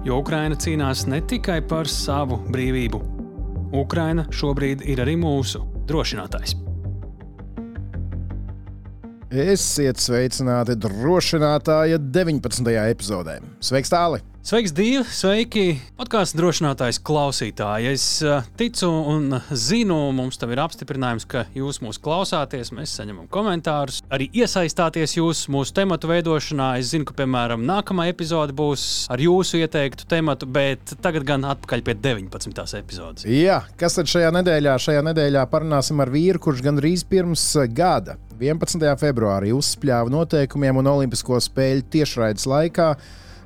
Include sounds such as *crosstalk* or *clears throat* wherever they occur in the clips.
Jo Ukraina cīnās ne tikai par savu brīvību. Ukraina šobrīd ir arī mūsu drošinātājs. Esiet sveicināti drošinātāja 19. epizodē. Sveiks, Tāli! Sveiks, Dievi! Sveiki! Podkāstu drošinātājs klausītāji. Es uh, ticu un zinu, mums tam ir apstiprinājums, ka jūs mūs klausāties, mēs saņemam komentārus, arī iesaistāties jūs mūsu tematu veidošanā. Es zinu, ka, piemēram, nākamā epizode būs ar jūsu ieteiktu tematu, bet tagad gan atpakaļ pie 19. epizodes. Jā, kas tad šajā nedēļā? Šajā nedēļā parunāsim ar vīru, kurš gandrīz pirms gada, 11. februārī, uzspļāva noteikumiem un Olimpisko spēļu tiešraides laikā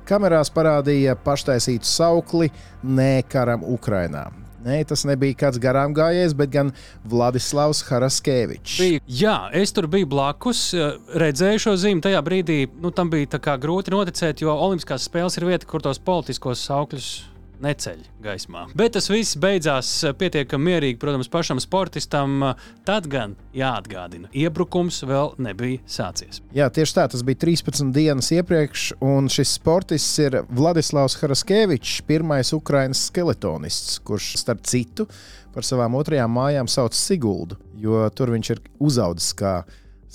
Kamerās parādīja paštaisītu saukli Nē, karam Ukrainā. Nē, tas nebija kāds garām gājējs, bet gan Vladislavs Haraskevičs. Bija, jā, es tur biju blakus, redzēju šo zīmi. Tajā brīdī nu, tam bija grūti noticēt, jo Olimpiskās spēles ir vieta, kur tos politiskos saukļus neceļ gaismā. Bet tas viss beidzās eh, pietiekami mierīgi, protams, pašam sportistam. Tad gan jāatgādina, iebrukums vēl nebija sācies. Jā, tieši tā, tas bija 13 dienas iepriekš, un šis sportists ir Vladislavs Haraskevičs, pirmais Ukraiņas skeletonists, kurš starp citu par savām otrajām mājām sauc Siguldu, jo tur viņš ir uzaudzis kā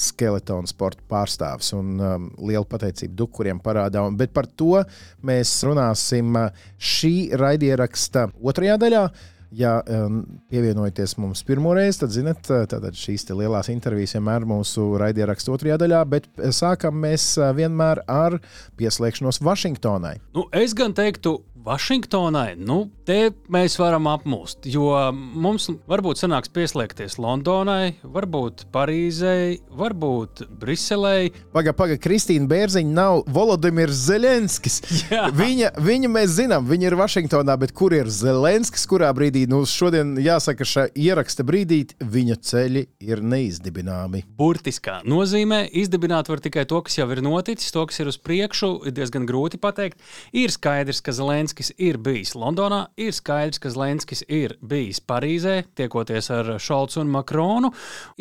skeletonu sporta pārstāvis. Un um, liela pateicība Dukuriem parādā. Un, bet par to mēs runāsim uh, šī raidieraksta otrajā daļā. Ja um, pievienojaties mums pirmo reizi, tad zinat, uh, tad šīs lielās intervijas vienmēr mūsu raidierakstu otrajā daļā, bet sākam mēs uh, vienmēr ar pieslēgšanos Vašingtonai. Nu, es gan teiktu, Vašingtonai, nu, te mēs varam apmūst. Jo mums varbūt sanāks pieslēgties Londonai, varbūt Parīzei, varbūt Briselei. Pagaid, pagaid, Kristīna Bērziņa nav Volodimirs Zelenskis. Jā. Viņa, viņa mēs zinām, viņa ir Vašingtonā, bet kur ir Zelenskis, kurā brīdī, nu, šodien jāsaka, šajā ieraksta brīdī viņa ceļi ir neizdibināmi. Burtiskā nozīmē izdibināt var tikai to, kas jau ir noticis, to, kas ir uz priekšu, ir diezgan grūti pateikt. Ir skaidrs, ka Zelenskis Zelenskis ir bijis Londonā, ir skaidrs, ka Zelenskis ir bijis Parīzē, tiekoties ar Šolcu un Makronu.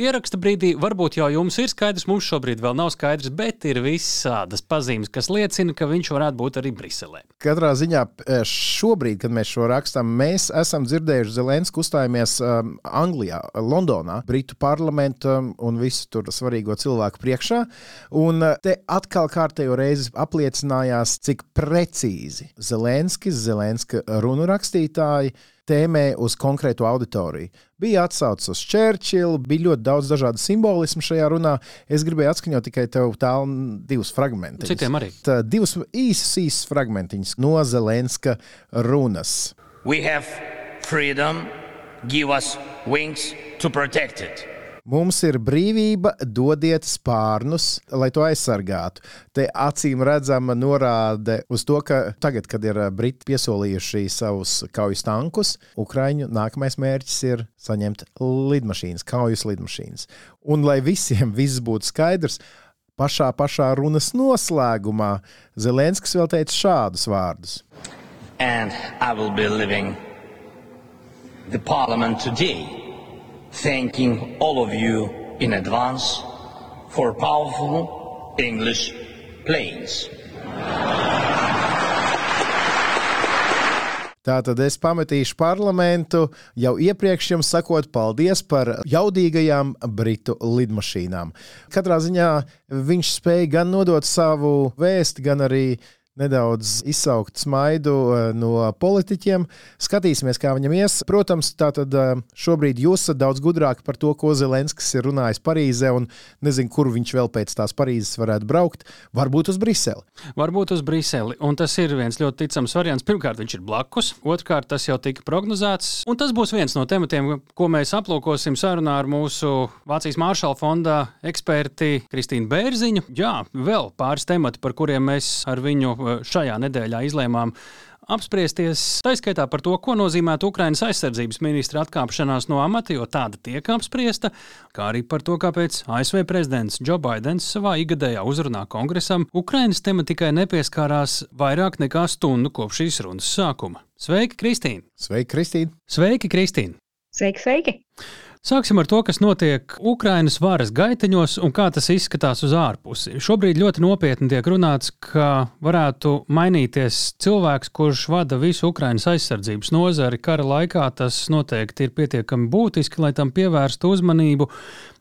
Ieraksta brīdī varbūt jau jums ir skaidrs, mums šobrīd vēl nav skaidrs, bet ir visādas pazīmes, kas liecina, ka viņš varētu būt arī Briselē. Katrā ziņā e, šobrīd, kad mēs šo rakstām, mēs esam dzirdējuši Zelensku uzstājamies um, Anglijā, Londonā, Britu parlamentu um, un visu tur svarīgo cilvēku priekšā. Un uh, te atkal kārtējo reizi apliecinājās, cik precīzi Zelenskis Zelenskis, Zelenska runu rakstītāji tēmē uz konkrētu auditoriju. Bija atsaucis uz Čērčilu, bija ļoti daudz dažādu simbolismu šajā runā. Es gribēju atskaņot tikai tev tālu divus fragmentus. Citiem arī. Tā, divus īsus, īsus fragmentiņus no Zelenska runas. We have freedom, give us wings to protect it. Mums ir brīvība, dodiet spārnus, lai to aizsargātu. Te acīm redzama norāde uz to, ka tagad, kad ir Briti piesolījuši savus kaujas tankus, Ukraiņu nākamais mērķis ir saņemt lidmašīnas, kaujas lidmašīnas. Un lai visiem viss būtu skaidrs, pašā, pašā runas noslēgumā Zelenskis vēl teica šādus vārdus. And I will be leaving the parliament today thanking all of you in advance for powerful English planes. Tātad es pametīšu parlamentu jau iepriekš jums sakot paldies par jaudīgajām britu lidmašīnām. Katrā ziņā viņš spēja gan nodot savu vēstu, gan arī nedaudz izsaukt smaidu eh, no politiķiem. Skatīsimies, kā viņam ies. Protams, tātad eh, šobrīd jūs esat daudz gudrāki par to, ko Zelenskis ir runājis Parīzē, un nezinu, kur viņš vēl pēc tās Parīzes varētu braukt. Varbūt uz Briseli. Varbūt uz Briseli. Un tas ir viens ļoti ticams variants. Pirmkārt, viņš ir blakus, otrkārt, tas jau tika prognozēts. Un tas būs viens no tematiem, ko mēs aplūkosim sarunā ar mūsu Vācijas Māršala fonda eksperti Kristīnu Bērziņu. Jā, vēl pāris temati, par kuriem mēs ar viņu šajā nedēļā izlēmām apspriesties taiskaitā par to, ko nozīmētu Ukrainas aizsardzības ministra atkāpšanās no amata, jo tāda tiek apspriesta, kā arī par to, kāpēc ASV prezidents Joe Bidenis savā ikgadējā uzrunā kongresam Ukrainas tematikai nepieskārās vairāk nekā stundu kopš šīs runas sākuma. Sveiki, Kristīne! Sveiki, Kristīne! Sveiki, Kristīne! Sveiki, sveiki! Sāksim ar to, kas notiek Ukrainas varas gaiteņos un kā tas izskatās uz ārpusi. Šobrīd ļoti nopietni tiek runāts, ka varētu mainīties cilvēks, kurš vada visu Ukrainas aizsardzības nozari kara laikā. Tas noteikti ir pietiekami būtiski, lai tam pievērstu uzmanību.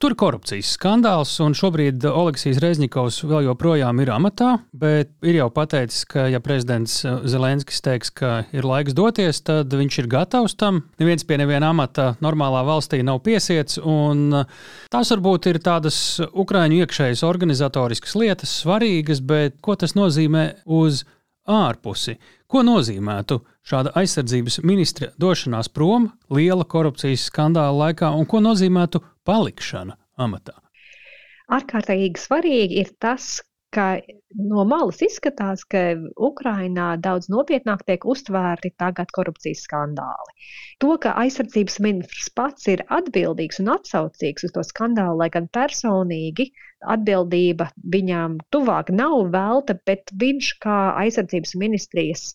Tur korupcijas skandāls, un šobrīd Oleksijas Rezņikovs vēl joprojām ir amatā, bet ir jau pateicis, ka, ja prezidents Zelenskis teiks, ka ir laiks doties, tad viņš ir gatavs tam. Neviens pie neviena amata normālā valstī nav piesiets. Tās varbūt ir tādas Ukrāņu iekšējas organizatoriskas lietas, svarīgas, bet ko tas nozīmē uz ārpusi? Ko nozīmētu šāda aizsardzības ministra došanās prom liela korupcijas skandāla laikā, un ko nozīmētu palikšana amatā? Ārkārtīgi svarīgi ir tas, ka no malas izskatās, ka Ukrainā daudz nopietnāk tiek uztvērti tagad korupcijas skandāli. To, ka aizsardzības ministrs pats ir atbildīgs un atsaucīgs uz to skandālu, lai gan personīgi atbildība viņām tuvāk nav velta, bet viņš kā aizsardzības ministrijas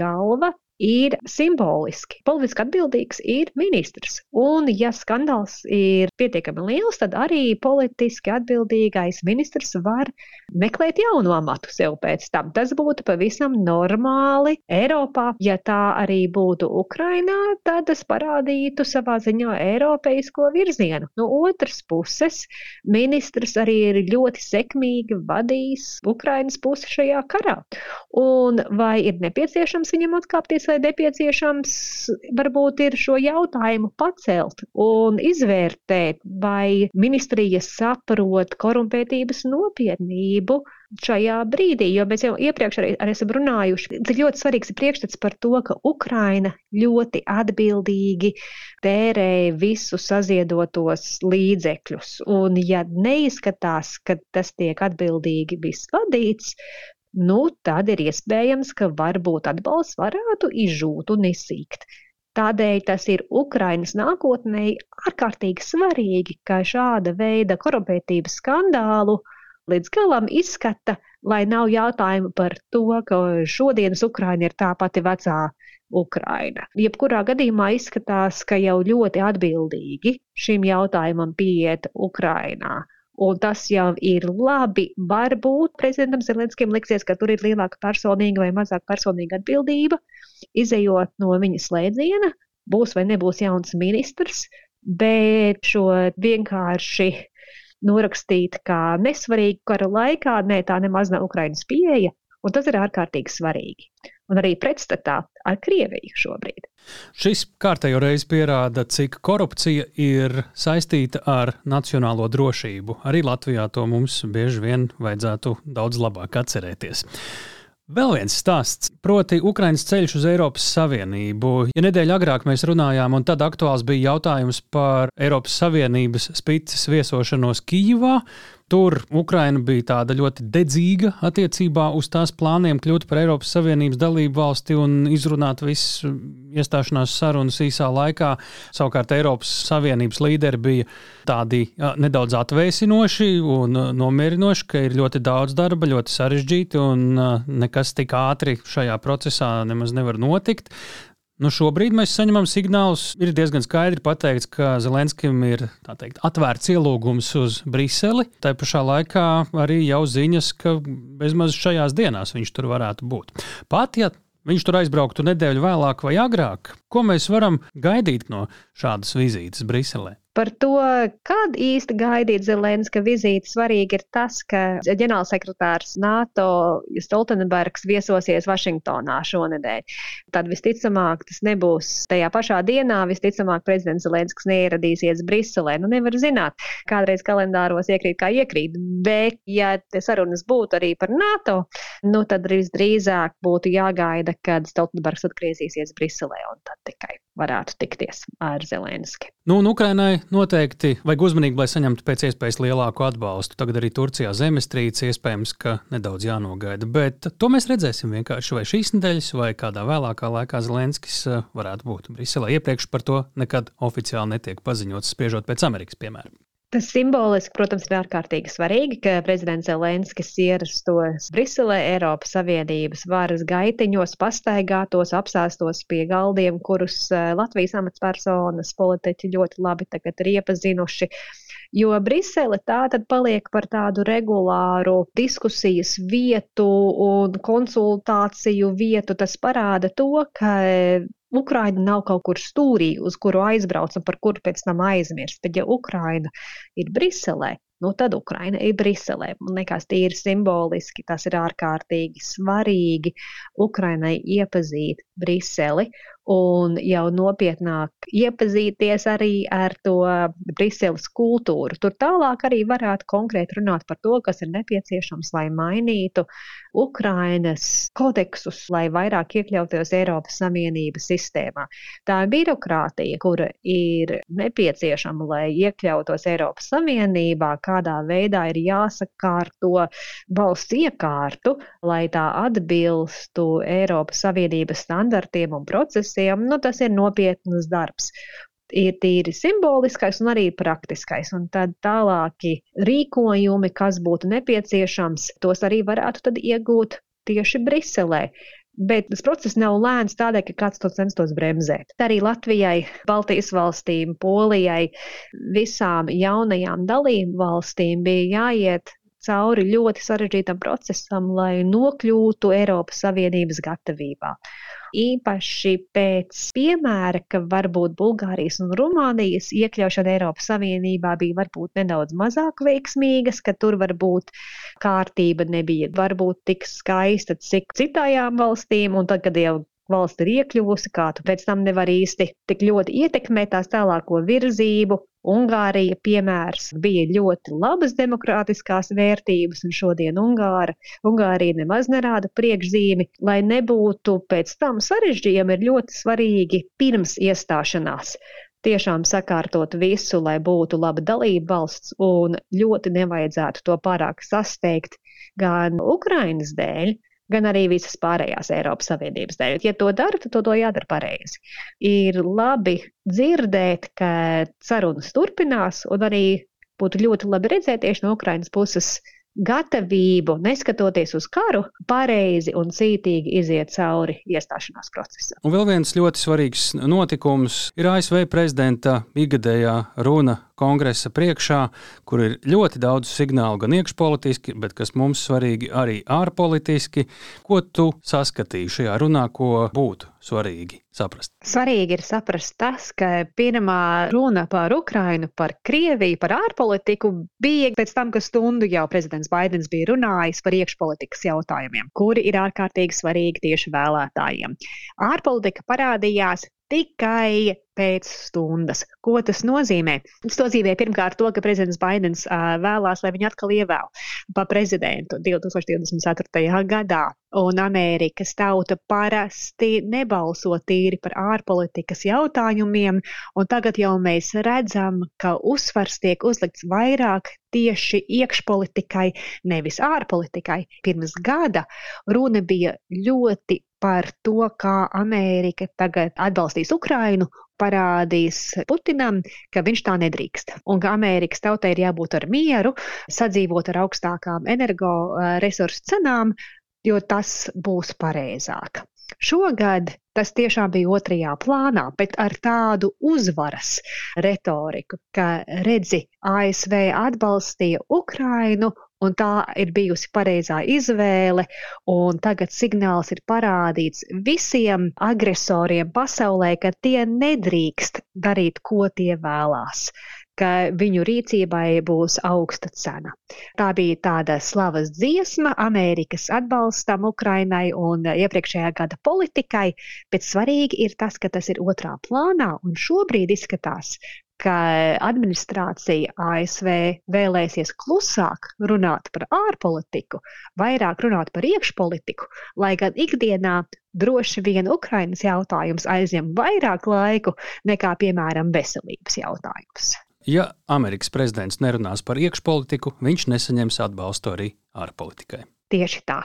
galva ir simboliski. Politiski atbildīgs ir ministrs. Un, ja skandāls ir pietiekami liels, tad arī politiski atbildīgais ministrs var meklēt jaunu amatu sev pēc tam. Tas būtu pavisam normāli Eiropā. Ja tā arī būtu Ukrainā, tad tas parādītu savā ziņā eiropeisko virzienu. No otras puses, ministrs arī ir ļoti sekmīgi vadījis Ukrainas pusi šajā karā. Un vai ir nepieciešams viņam atkāpties? Vai nepieciešams varbūt ir šo jautājumu pacelt un izvērtēt, vai ministrija saprot korumpētības nopietnību šajā brīdī, jo mēs jau iepriekš arī, arī esam runājuši, ka ļoti svarīgs ir priekšstats par to, ka Ukraina ļoti atbildīgi tērē visu saziedotos līdzekļus. Un ja neizskatās, ka tas tiek atbildīgi viss vadīts, nu, tad ir iespējams, ka varbūt atbalsts varētu izžūt un izsīkt. Tādēļ tas ir Ukrainas nākotnē ārkārtīgi svarīgi, ka šāda veida korumpētības skandālu līdz galam izskata, lai nav jautājumu par to, ka šodienas Ukraina ir tā pati vecā Ukraina. Jebkurā gadījumā izskatās, ka jau ļoti atbildīgi šim jautājumam pieiet Ukrainā. Un tas jau ir labi. Varbūt prezidentam Zelenskim liksies, ka tur ir lielāka personīga vai mazāka personīga atbildība. Izejot no viņa slēdziena, būs vai nebūs jauns ministrs, bet šo vienkārši norakstīt kā nesvarīgu kara laikā, nē, tā nemaz nav Ukrainas pieeja, un tas ir ārkārtīgi svarīgi un arī pretstatā ar Krieviju šobrīd. Šis kārtējo reizi pierāda, cik korupcija ir saistīta ar nacionālo drošību. Arī Latvijā to mums bieži vien vajadzētu daudz labāk atcerēties. Vēl viens stāsts, proti, Ukraiņas ceļš uz Eiropas Savienību. Ja nedēļa agrāk mēs runājām, un tad aktuāls bija jautājums par Eiropas Savienības spīces viesošanos Kijivā, Tur Ukraina bija tāda ļoti dedzīga attiecībā uz tās plāniem kļūt par Eiropas Savienības dalību valsti un izrunāt visas iestāšanās sarunas īsā laikā. Savukārt Eiropas Savienības līderi bija tādi nedaudz atvēsinoši un nomierinoši, ka ir ļoti daudz darba, ļoti sarežģīti un nekas tik ātri šajā procesā nemaz nevar notikt. Nu, šobrīd mēs saņemam signālus. Ir diezgan skaidri pateikts, ka Zelenskim ir teikt, atvērts ielūgums uz Briseli. Tā pašā laikā arī jau ziņas, ka bezmaz šajās dienās viņš tur varētu būt. Pat ja viņš tur aizbrauktu nedēļu vēlāk vai agrāk, ko mēs varam gaidīt no šādas vizītes Briselē? Par to, kad īsti gaidīt Zelenska vizīti, svarīgi ir tas, ka ģenerālsekretārs NATO Stoltenbergs viesosies Vašingtonā šonadēļ. Tad visticamāk tas nebūs tajā pašā dienā, visticamāk prezidents Zelensks neieradīsies Briselē. Nu, nevar zināt, kādreiz kalendāros iekrīt kā iekrīt, bet ja sarunas būtu arī par NATO, nu tad visdrīzāk būtu jāgaida, kad Stoltenbergs atgriezīsies Briselē un tad tikai varētu tikties ar Zelenski. Nu, un Ukrainai noteikti vajag uzmanīgi, lai saņemtu pēc iespējas lielāku atbalstu. Tagad arī Turcijā zemestrīce iespējams, ka nedaudz jānogaida. Bet to mēs redzēsim vienkārši vai šīs nedēļas, vai kādā vēlākā laikā Zelenskis eh, varētu būt Briselē. Iepriekš par to nekad oficiāli netiek paziņots, spriežot pēc Amerikas piemēra. Tas simboliski, protams, ir ārkārtīgi svarīgi, ka prezidents Zelenskis ierastos Briselē, Eiropas Savienības varas gaitiņos, pastaigātos, apsēstos pie galdiem, kurus eh, Latvijas amatpersonas politiķi ļoti labi tagad ir iepazinuši. Jo Brisele tā tad paliek par tādu regulāru diskusijas vietu un konsultāciju vietu. Tas parāda to, ka Ukraina nav kaut kur stūrī, uz kuru aizbrauc un par kuru pēc tam aizmirst. Bet, ja Ukraina ir Briselē, nu tad Ukraina ir Briselē. Man liekas, tīri simboliski tas ir ārkārtīgi svarīgi Ukrainai iepazīt Briseli un jau nopietnāk iepazīties arī ar to Briseles kultūru. Tur tālāk arī varētu konkrēti runāt par to, kas ir nepieciešams, lai mainītu Ukrainas kodeksus, lai vairāk iekļautos Eiropas Savienības sistēmā. Tā ir birokrātija, kura ir nepieciešama, lai iekļautos Eiropas Savienībā, kādā veidā ir jāsakārto valsts iekārtu, lai tā atbilstu Eiropas Savienības standartiem un procesiem, nu, tas ir nopietnas darbs. Ir tīri simboliskais un arī praktiskais, un tad tālāki rīkojumi, kas būtu nepieciešams, tos arī varētu iegūt tieši Briselē. Bet tas process nav lēns tādēļ, ka kāds to censtos bremzēt. Arī Latvijai, Baltijas valstīm, Polijai, visām jaunajām dalību valstīm bija jāiet cauri ļoti sarežģītam procesam, lai nokļūtu Eiropas Savienības gatavībā īpaši pēc piemēra, ka varbūt Bulgārijas un Rumānijas iekļaušana Eiropas Savienībā bija varbūt nedaudz mazāk veiksmīgas, ka tur varbūt kārtība nebija varbūt tik skaista, cik citām valstīm, un tad, kad jau valsts ir iekļuvusi, kā tu pēc tam nevar īsti tik ļoti ietekmēt tās tālāko virzību. Ungārija piemērs bija ļoti labas demokrātiskās vērtības, un šodien Ungāra, Ungārija nemaz nerāda priekšzīmi, lai nebūtu pēc tam sarežģījumi, ir ļoti svarīgi pirms iestāšanās. Tiešām sakārtot visu, lai būtu laba dalība valsts, un ļoti nevajadzētu to pārāk sasteigt gan Ukrainas dēļ, gan arī visas pārējās Eiropas Savienības dēļ. Ja to dara, tad to, to jādara pareizi. Ir labi dzirdēt, ka sarunas turpinās, un arī būtu ļoti labi redzēt tieši no Ukrainas puses gatavību, neskatoties uz karu, pareizi un cītīgi iziet cauri iestāšanās procesam. Un vēl viens ļoti svarīgs notikums ir ASV prezidenta ikgadējā runa kongresa priekšā, kur ir ļoti daudz signālu, gan iekšpolitiski, bet kas mums svarīgi arī ārpolitiski. Ko tu saskatīji šajā runā, ko būtu svarīgi saprast? Svarīgi ir saprast tas, ka pirmā runa par Ukrainu, par Krieviju, par ārpolitiku bija pēc tam, ka stundu jau prezidents Baidens bija runājis par iekšpolitikas jautājumiem, kuri ir ārkārtīgi svarīgi tieši vēlētājiem. Ārpolitika parādījās tikai pēc stundas. Ko tas nozīmē? Tas nozīmē pirmkārt to, ka prezidents Baidens vēlās, lai viņu atkal ievēl pa prezidentu 2024. gadā. Un Amerikas tauta parasti nebalso tīri par ārpolitikas jautājumiem, un tagad jau mēs redzam, ka uzsvars tiek uzlikts vairāk tieši iekšpolitikai, nevis ārpolitikai. Pirms gada runa bija ļoti par to, kā Amerika tagad atbalstīs Ukrainu, parādīs Putinam, ka viņš tā nedrīkst. Un ka Amerikas tautai ir jābūt ar mieru, sadzīvot ar augstākām energoresursu cenām, jo tas būs pareizāk. Šogad tas tiešām bija otrajā plānā, bet ar tādu uzvaras retoriku, ka redzi, ASV atbalstīja Ukrainu un tā ir bijusi pareizā izvēle, tagad signāls ir parādīts visiem agresoriem pasaulē, ka tie nedrīkst darīt, ko tie vēlās ka viņu rīcībai būs augsta cena. Tā bija tāda slavas dziesma Amerikas atbalstam Ukrainai un iepriekšējā gada politikai, bet svarīgi ir tas, ka tas ir otrā plānā un šobrīd izskatās, ka administrācija ASV vēlēsies klusāk runāt par ārpolitiku, vairāk runāt par iekšpolitiku, lai gan ikdienā droši vien Ukrainas jautājums aizņem vairāk laiku nekā, piemēram, veselības jautājums. Ja Amerikas prezidents nerunās par iekšpolitiku, viņš nesaņems atbalstu arī ārpolitikai. Tieši tā.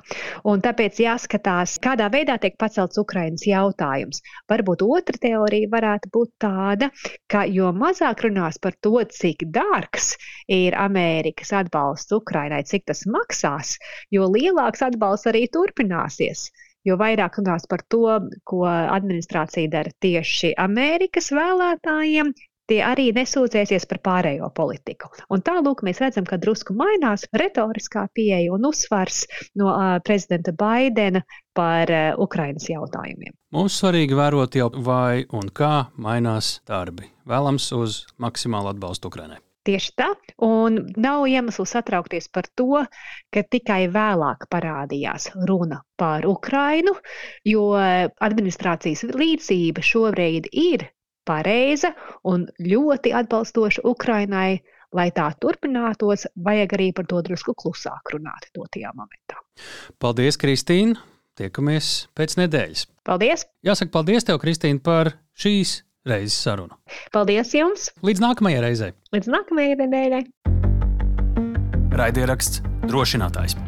Un tāpēc jāskatās, kādā veidā tiek pacelts Ukraiņas jautājums. Varbūt otra teorija varētu būt tāda, ka jo mazāk runās par to, cik dārgs ir Amerikas atbalsts Ukraiņai, cik tas maksās, jo lielāks atbalsts arī turpināsies jo vairāk runās par to, ko administrācija dara tieši Amerikas vēlētājiem, tie arī nesūdzēsies par pārējo politiku. Un tālūk mēs redzam, ka drusku mainās retoriskā pieeja un uzsvars no uh, prezidenta Baidena par uh, Ukrainas jautājumiem. Mums svarīgi vērot jau, vai un kā mainās darbi. Vēlams uz maksimālu atbalstu Ukrainai. Tieši tā, un nav iemeslu satraukties par to, ka tikai vēlāk parādījās runa par Ukrainu, jo administrācijas līdzība šobrīd ir pareiza un ļoti atbalstoša Ukrainai. Lai tā turpinātos, vajag arī par to drusku klusāk runāt dotajā momentā. Paldies, Kristīne! Tiekamies pēc nedēļas. Paldies! Jāsaka, paldies tev, Kristīne, par šīs reizes sarunu. Paldies jums! Līdz nākamajai reizei! Līdz nākamajai nedēļai! Raidieraksts drošinātājs.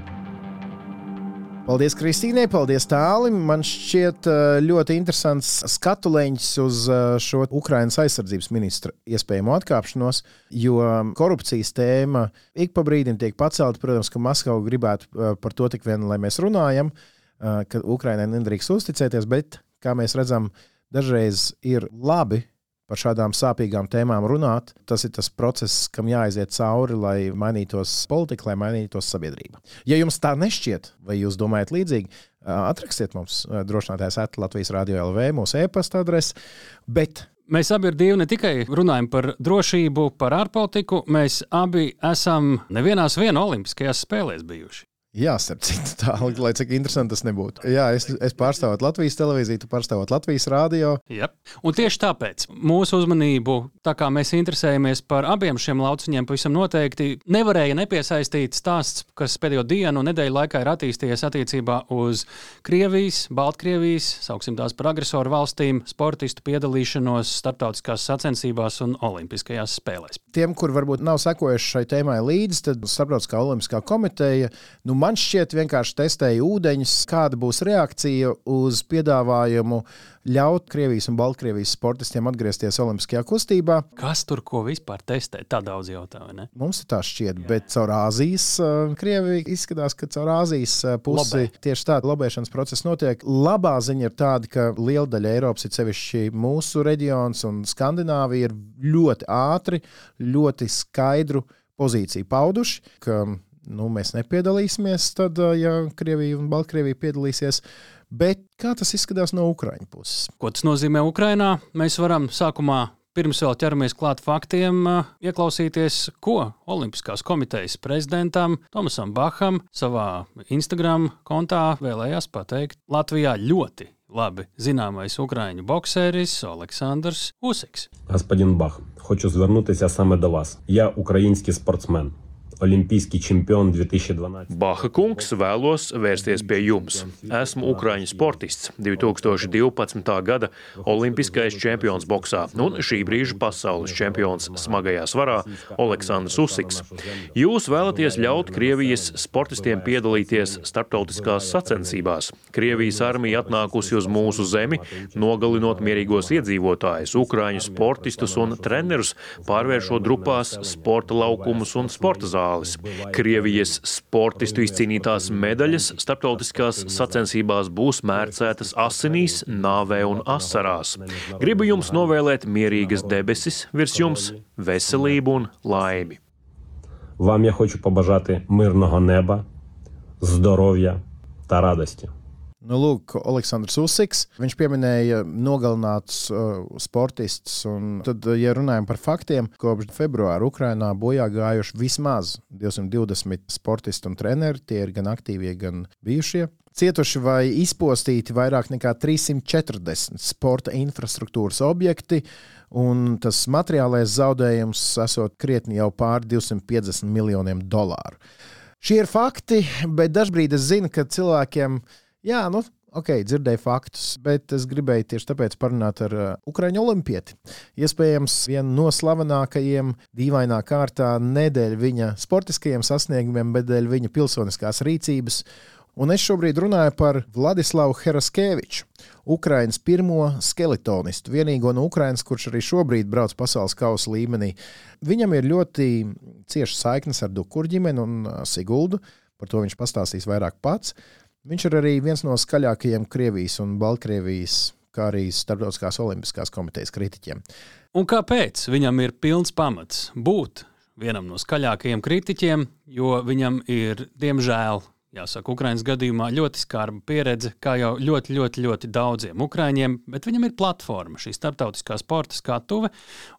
Paldies, Kristīnai, paldies tālim. Man šķiet ļoti interesants skatuleņš uz šo Ukraiņas aizsardzības ministra iespējamo atkāpšanos, jo korupcijas tēma ik pa brīdim tiek pacelta. Protams, ka Maskava gribētu par to tik vien, lai mēs runājam, ka Ukraiņai nedrīkst uzticēties, bet, kā mēs redzam, dažreiz ir labi par šādām sāpīgām tēmām runāt. Tas ir tas process, kam jāaiziet cauri, lai mainītos politika, lai mainītos sabiedrība. Ja jums tā nešķiet, vai jūs domājat līdzīgi, atrakstiet mums drošinātājs atklāt Latvijas Rādio LV, mūsu e-pasta adrese. Bet Mēs abi ar Dievu ne tikai runājam par drošību, par ārpolitiku, mēs abi esam nevienās viena olimpiskajās spēlēs bijuši. Jā, starp citu, tā, lai cik interesanti tas nebūtu. Jā, es, es pārstāvu Latvijas televīziju, tu pārstāvi Latvijas rādio. Jā, un tieši tāpēc mūsu uzmanību, tā kā mēs interesējamies par abiem šiem lauciņiem, pavisam noteikti nevarēja nepiesaistīt stāsts, kas pēdējo dienu un nedēļu laikā ir attīstījies attiecībā uz Krievijas, Baltkrievijas, sauksim tās par agresoru valstīm, sportistu piedalīšanos starptautiskās sacensībās un olimpiskajās spēlēs. Tiem, kur varbūt nav sekojuši šai tēmai līdzi, tad Starptautiskā olimpiskā komiteja. Nu, man šķiet, vienkārši testēja ūdeņus, kāda būs reakcija uz piedāvājumu ļaut Krievijas un Baltkrievijas sportistiem atgriezties Olimpiskajā kustībā. Kas tur ko vispār testē? Tā daudz jautājumu. Mums tā šķiet, Jā. bet caur Āzijas Krieviju izskatās, ka caur Āzijas pusi Lobē. tieši tāda lobēšanas process notiek. Labā ziņa ir tāda, ka liela daļa Eiropas, ir sevišķi mūsu reģions un Skandināvija, ir ļoti ātri, ļoti skaidru pozīciju pauduši. Ka, nu, mēs nepiedalīsimies, tad, ja Krievija un Baltkrievija piedalīsies. Bet kā tas izskatās no Ukraiņu puses? Ko tas nozīmē Ukraiņā? Mēs varam sākumā pirms vēl ķeramies klāt faktiem, ieklausīties, ko Olimpiskās komitejas prezidentam Tomasam Baham savā Instagram kontā vēlējās pateikt. Latvijā ļoti labi zināmais український боксеріс Олександр Усикс. Господин Бах, хочу звернутися саме до вас. Я український спортсмен. Olimpijski čempions 2012. Baha kungs vēlos vērsties pie jums. Esmu Ukrāņu sportists, 2012. gada olimpiskais čempions boksā un šī brīža pasaules čempions smagajā svarā Aleksandrs Usiks. Jūs vēlaties ļaut Krievijas sportistiem piedalīties starptautiskās sacensībās. Krievijas armija atnākusi uz mūsu zemi, nogalinot mierīgos iedzīvotājus, Ukrāņu sportistus un trenerus, pārvēršot drupās sporta laukumus un sporta zāles zāles. Krievijas sportistu izcīnītās medaļas starptautiskās sacensībās būs mērcētas asinīs, nāvē un asarās. Gribu jums novēlēt mierīgas debesis virs jums, veselību un laimi. Вам я хочу побажати мирного неба, здоров'я та радості. Nu, lūk, Aleksandrs Usiks. Viņš pieminēja nogalinātus uh, sportistus. Tad, ja runājam par faktiem, kopš februāra Ukrainā bojā gājuši vismaz 220 sportisti un treneri. Tie ir gan aktīvie, gan bijušie. Cietuši vai izpostīti vairāk nekā 340 sporta infrastruktūras objekti, un tas materiālais zaudējums esot krietni jau pār 250 miljoniem dolāru. Šie ir fakti, bet dažkārt es zinu, ka cilvēkiem, jā, nu, ok, dzirdēju faktus, bet es gribēju tieši tāpēc parunāt ar uh, Ukrāņu olimpieti. Iespējams, vienu no slavenākajiem, dīvainā kārtā, ne dēļ viņa sportiskajiem sasniegumiem, bet dēļ viņa pilsoniskās rīcības Un es šobrīd runāju par Vladislavu Heraskeviču, Ukraiņas pirmo skeletonistu, vienīgo no Ukraiņas, kurš arī šobrīd brauc pasaules kausa līmenī. Viņam ir ļoti cieša saiknes ar Dukuru ģimeni un Siguldu. Par to viņš pastāstīs vairāk pats. Viņš ir arī viens no skaļākajiem Krievijas un Baltkrievijas, kā arī Starptautiskās Olimpiskās komitejas kritiķiem. Un kāpēc viņam ir pilns pamats būt vienam no skaļākajiem kritiķiem? Jo viņam ir, diemžēl, Jāsaka, Ukraiņas gadījumā ļoti skarba pieredze, kā jau ļoti, ļoti, ļoti daudziem ukrāņiem, bet viņam ir platforma, šī starptautiskā sporta skatuve.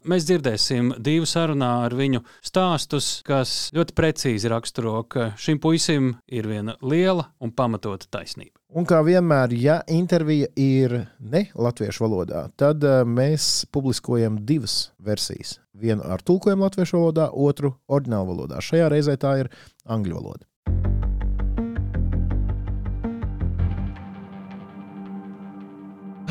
Mēs dzirdēsim divu sarunā ar viņu stāstus, kas ļoti precīzi raksturo, ka šim puisim ir viena liela un pamatota taisnība. Un kā vienmēr, ja intervija ir ne latviešu valodā, tad uh, mēs publiskojam divas versijas. Vienu ar tulkojumu latviešu valodā, otru oriģinālu valodā. Šajā reizē tā ir angļu valoda.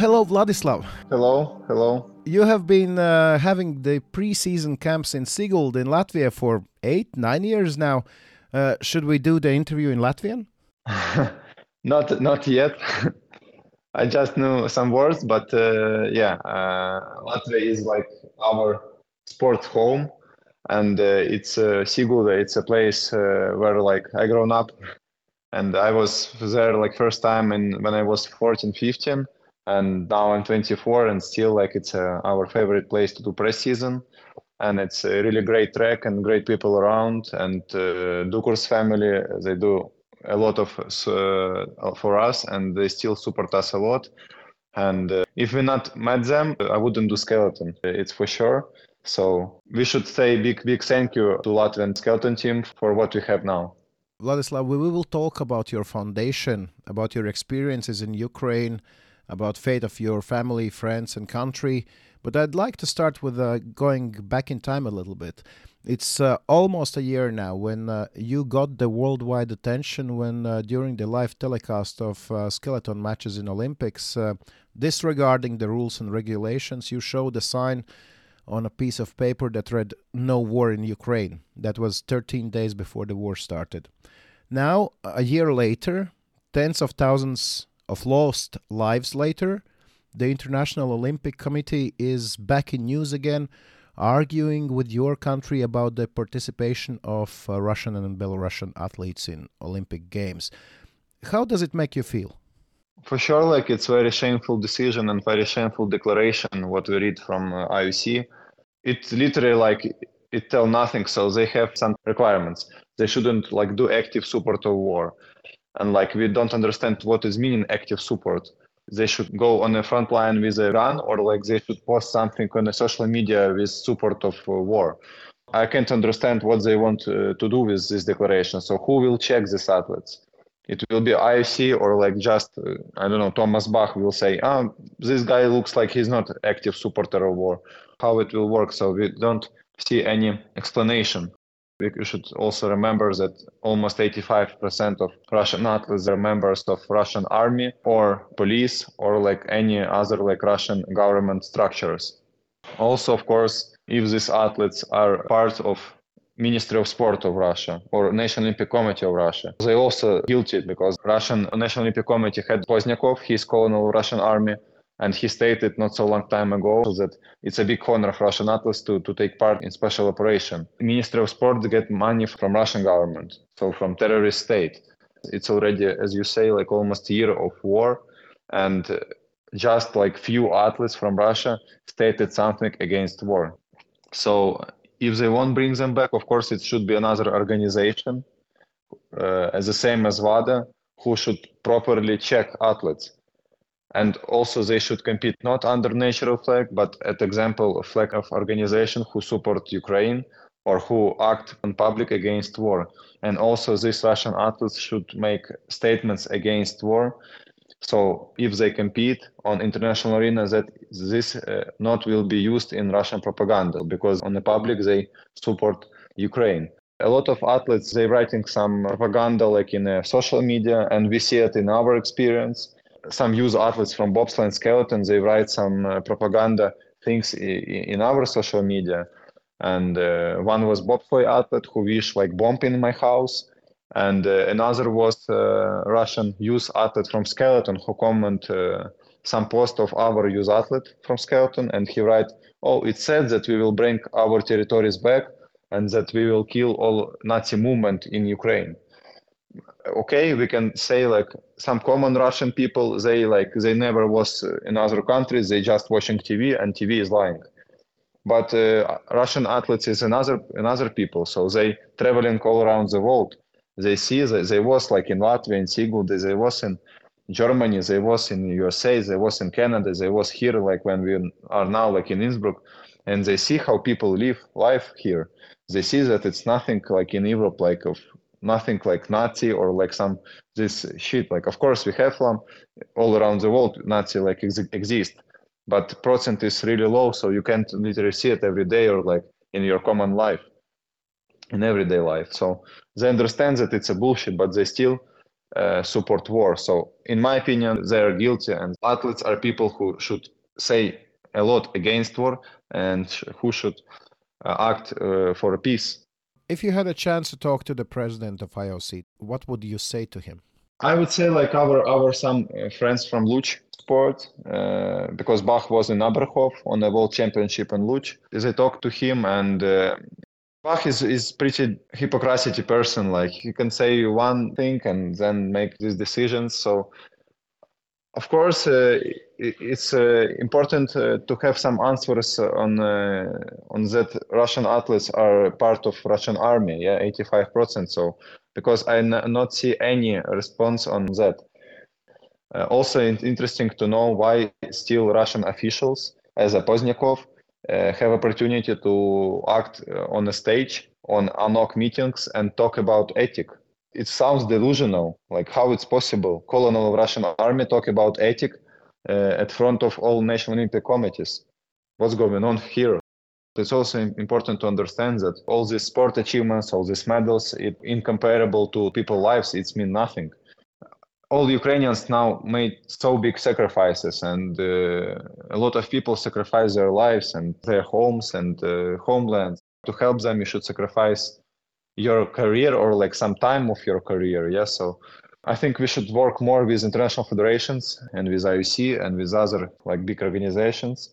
Hello, Vladislav. Hello, hello. You have been uh, having the preseason camps in Siguld in Latvia for eight, nine years now. Uh, should we do the interview in Latvian? *laughs* not, not yet. *laughs* I just know some words, but uh, yeah, uh, Latvia is like our sport home, and uh, it's uh, Siguld. It's a place uh, where like I grown up, and I was there like first time in when I was 14, 15 and now I'm 24 and still like it's uh, our favorite place to do preseason. And it's a really great track and great people around. And uh, Dukur's family they do a lot of uh, for us and they still support us a lot. And uh, if we not met them I wouldn't do skeleton it's for sure. So we should say big big thank you to Latvian skeleton team for what we have now. Vladislav we will talk about your foundation about your experiences in Ukraine about fate of your family, friends, and country. But I'd like to start with uh, going back in time a little bit. It's uh, almost a year now when uh, you got the worldwide attention when uh, during the live telecast of uh, skeleton matches in Olympics, uh, disregarding the rules and regulations, you showed a sign on a piece of paper that read "No war in Ukraine." That was 13 days before the war started. Now, a year later, tens of thousands of lost lives later, the International Olympic Committee is back in news again, arguing with your country about the participation of uh, Russian and Belarusian athletes in Olympic Games. How does it make you feel? For sure, like it's very shameful decision and very shameful declaration what we read from uh, IOC. It's literally like it tell nothing. So they have some requirements. They shouldn't like do active support of war and like we don't understand what is meaning active support. They should go on the front line with a run or like they should post something on the social media with support of uh, war. I can't understand what they want uh, to do with this declaration. So who will check these athletes it will be IOC or like just uh, I don't know Thomas Bach will say ah this guy looks like he's not active supporter of war. How it will work? So we don't see any explanation we should also remember that almost 85% of Russian athletes are members of Russian army or police or like any other like Russian government structures. Also, of course, if these athletes are part of Ministry of Sport of Russia or National Olympic Committee of Russia. They also guilty because Russian National Olympic Committee had Pozdnyakov, he's colonel of Russian army, and he stated not so long time ago that it's a big honor for Russian athletes to, to take part in special operation. Ministry of Sport get money from Russian government, so from terrorist state. It's already, as you say, like almost a year of war, and just like few athletes from Russia stated something against war. So if they won't bring them back, of course, it should be another organization, uh, as the same as WADA, who should properly check athletes and also they should compete not under natural flag but at example a flag of organization who support ukraine or who act in public against war. And also, these Russian athletes should make statements against war. So, if they compete on international arena, that this uh, not will be used in Russian propaganda because on the public they support Ukraine. A lot of athletes they writing some propaganda like in uh, social media, and we see it in our experience. Some use athletes from bobsleigh skeleton they write some uh, propaganda things in our social media. And uh, one was bobsleigh athlete who wished like bomb in my house. And uh, another was uh, russian youth athlete from skeleton who comment uh, some post of our youth athlete from skeleton. And he write oh it said that we will bring our territories back and that we will kill all nazi movement in ukraine okay we can say like some common russian people they like they never was in other countries they just watching tv and tv is lying but uh, Russian athletes is another another people. So they traveling all around the world. They see that they was like in Latvia, in Sigulda, they was in Germany, they was in USA, they was in Canada, they was here like when we are now like in Innsbruck, and they see how people live life here. They see that it's nothing like in Europe, like of nothing like Nazi or like some this shit. Like of course we have them all around the world. Nazi like ex- exist, but percent is really low so you can't literally see it every day or like in your common life in everyday life so they understand that it's a bullshit but they still uh, support war so in my opinion they are guilty and athletes are people who should say a lot against war and who should uh, act uh, for a peace if you had a chance to talk to the president of ioc what would you say to him i would say like our our some uh, friends from luge sport uh, because Bach was in Oberhof on the World Championship in Luge. I talked to him and uh, Bach is, is pretty hypocrisy person. Like he can say one thing and then make these decisions. So of course, uh, it's uh, important uh, to have some answers on uh, on that. Russian athletes are part of Russian army, yeah, eighty five percent. So because I n- not see any response on that. Uh, also it's interesting to know why still Russian officials, as a Pozdnyakov, uh, have opportunity to act on a stage on ANOC meetings and talk about ethic. It sounds delusional, like how it's possible. Colonel of Russian army talk about ethic uh, at front of all national Olympic committees. What's going on here? It's also important to understand that all these sport achievements, all these medals, it, incomparable to people's lives, it's mean nothing all Ukrainians now made so big sacrifices, and uh, a lot of people sacrifice their lives and their homes and uh, homelands. To help them, you should sacrifice your career or like some time of your career. Yeah, so I think we should work more with international federations and with IOC and with other like big organizations.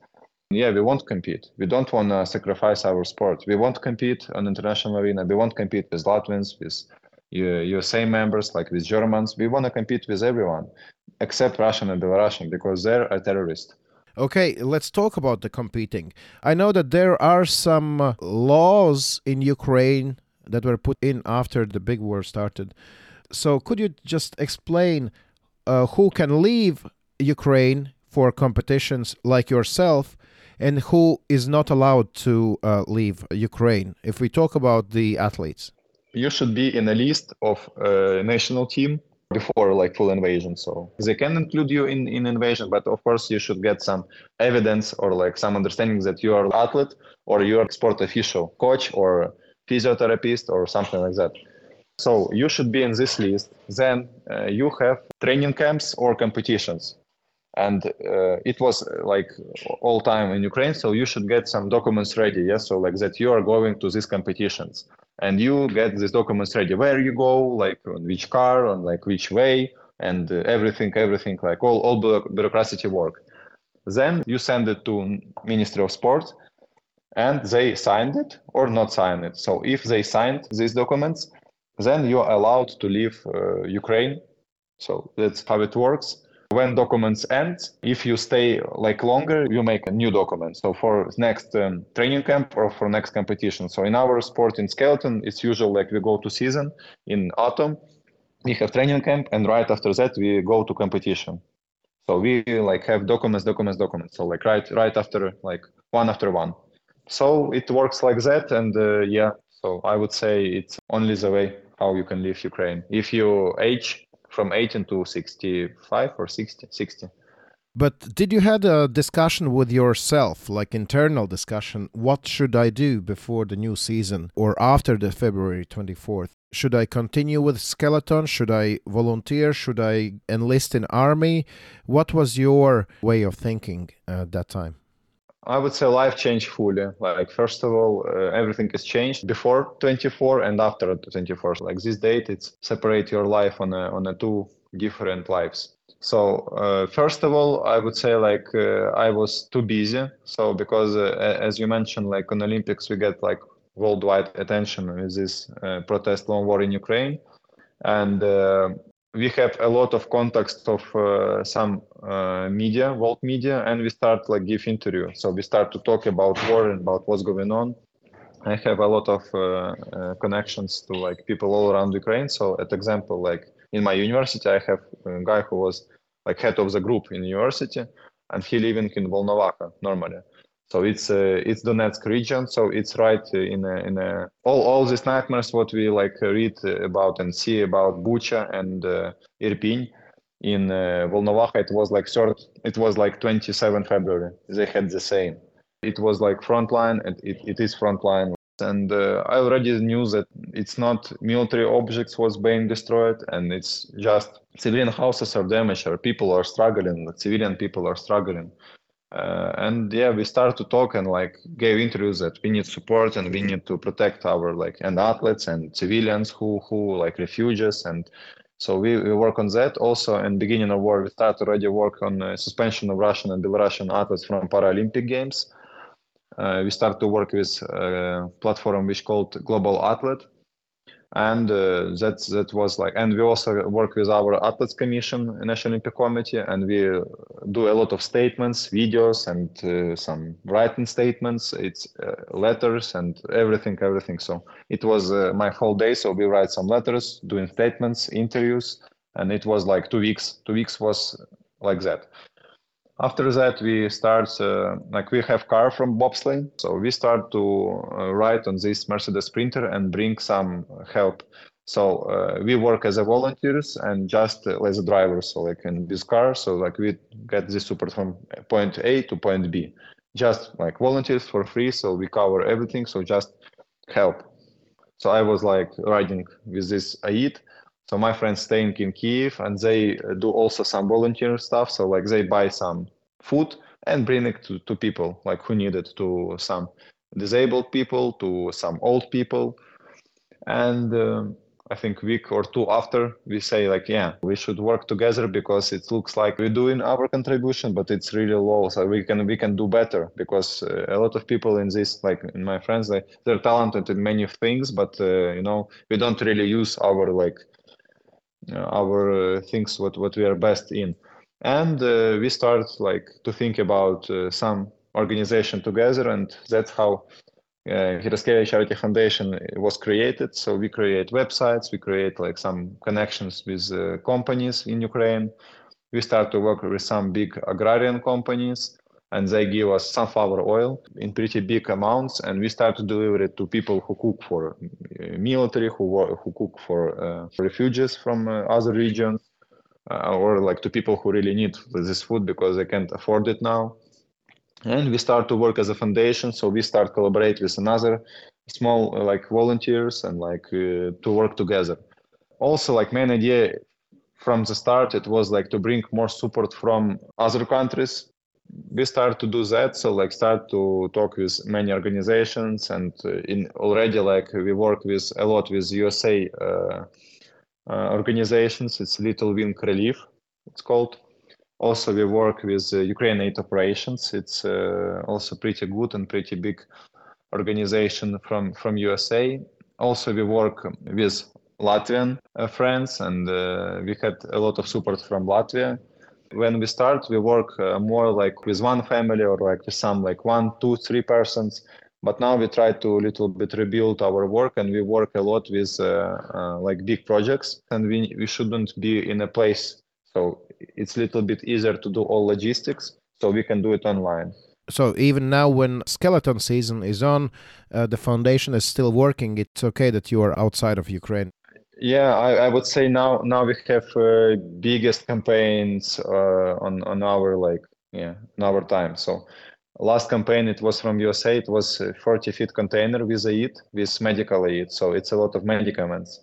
Yeah, we won't compete. We don't want to sacrifice our sport. We won't compete on international arena. We won't compete with Latvians, with USA members, like with Germans. We want to compete with everyone except Russian and Belarusian because they're a terrorist. Okay, let's talk about the competing. I know that there are some uh, laws in Ukraine that were put in after the big war started. So, could you just explain uh, who can leave Ukraine for competitions like yourself and who is not allowed to uh, leave Ukraine if we talk about the athletes? you should be in a list of a national team before like full invasion so they can include you in, in invasion but of course you should get some evidence or like some understanding that you are athlete or you are sport official coach or physiotherapist or something like that. So you should be in this list. Then uh, you have training camps or competitions. And uh, it was uh, like all time in ukraine so you should get some documents ready yes so like that you are going to these competitions. And you get these documents ready. Where you go like on which car on like which way and uh, everything everything like all, all bureaucracy work. Then you send it to ministry of sport and they signed it or not signed it. So if they signed these documents then you're allowed to leave uh, ukraine. So that's how it works. When documents end if you stay like longer you make a new document. So for next um, training camp or for next competition. So in our sport in skeleton it's usual like we go to season in autumn. We have training camp and right after that we go to competition. So we like have documents documents documents. So like right right after like one after one so it works like that, and uh, yeah. So I would say it's only the way how you can leave Ukraine if you age from 18 to 65 or 60. 60. But did you had a discussion with yourself, like internal discussion? What should I do before the new season or after the February 24th? Should I continue with skeleton? Should I volunteer? Should I enlist in army? What was your way of thinking at that time? I would say life changed fully. Like first of all, uh, everything is changed before 24 and after 24. Like this date, it's separate your life on a on a two different lives. So uh, first of all, I would say like uh, I was too busy. So because uh, as you mentioned, like on Olympics, we get like worldwide attention with this uh, protest long war in Ukraine, and uh, we have a lot of context of uh, some uh, media, world media, and we start like give interview. So we start to talk about war and about what's going on. I have a lot of uh, uh, connections to like people all around Ukraine. So, at example, like in my university, I have a guy who was like head of the group in university, and he living in Volnovakha normally. So it's uh, it's Donetsk region. So it's right in a, in a, all all these nightmares what we like read about and see about Bucha and uh, Irpin in uh, Volnovakha. It was like third. It was like 27 February. They had the same. It was like frontline, and it, it is frontline and uh, I already knew that it's not military objects was being destroyed, and it's just civilian houses are damaged, or people are struggling, civilian people are struggling. Uh, and yeah, we start to talk and like gave interviews that we need support and we need to protect our like and athletes and civilians who who like refugees. And so we, we work on that. Also. In beginning of war, we start already work on uh, suspension of Russian and Belarusian athletes from Paralympic Games. Uh, we start to work with a platform which called Global Athlete, and uh, that that was like and we also work with our athletes commission national olympic committee and we do a lot of statements videos and uh, some writing statements. It's uh, letters and everything everything. So it was uh, my whole day. So we write some letters doing statements interviews and it was like two weeks. Two weeks was like that after that, we start uh, like we have car from bobsleigh, so we start to uh, ride on this Mercedes Sprinter and bring some help. So uh, we work as a volunteers and just as a driver, so like in this car, so like we get this support from point A to point B, just like volunteers for free. So we cover everything, so just help. So I was like riding with this AID so my friends staying in Kiev and they do also some volunteer stuff. So like they buy some food and bring it to, to people like who need it to some disabled people, to some old people. And um, I think week or two after we say like, yeah, we should work together because it looks like we're doing our contribution, but it's really low. So we can we can do better because uh, a lot of people in this, like in my friends, they they're talented in many things, but uh, you know we don't really use our like our uh, things what what we are best in and uh, we start like to think about uh, some organization together and that's how uh, Charity Foundation was created. So we create websites, we create like some connections with uh, companies in Ukraine. We start to work with some big agrarian companies and they give us sunflower oil in pretty big amounts and we start to deliver it to people who cook for uh, military who who cook for uh, refugees from uh, other regions uh, or like to people who really need this food because they can't afford it now. And we start to work as a foundation so we start collaborate with another small uh, like volunteers and like uh, to work together. Also like main idea from the start it was like to bring more support from other countries we start to do that. So like start to talk with many organizations and uh, in already like we work with a lot with usa uh, uh, organizations. It's little wing relief it's called. Also we work with uh, ukraine aid operations. It's uh, also pretty good and pretty big organization from from usa also we work with latvian uh, friends and we had a lot of support from latvia when we start we work uh, more like with one family or like with some like one two three persons but now we try to a little bit rebuild our work and we work a lot with uh, uh, like big projects and we, we shouldn't be in a place so it's a little bit easier to do all logistics so we can do it online So even now, when skeleton season is on, uh, the foundation is still working. It's okay that you are outside of Ukraine. Yeah, I, I would say now now we have uh, biggest campaigns uh, on on our like yeah in our time. So last campaign it was from USA. It was 40 feet container with aid with medical aid. So it's a lot of medicaments,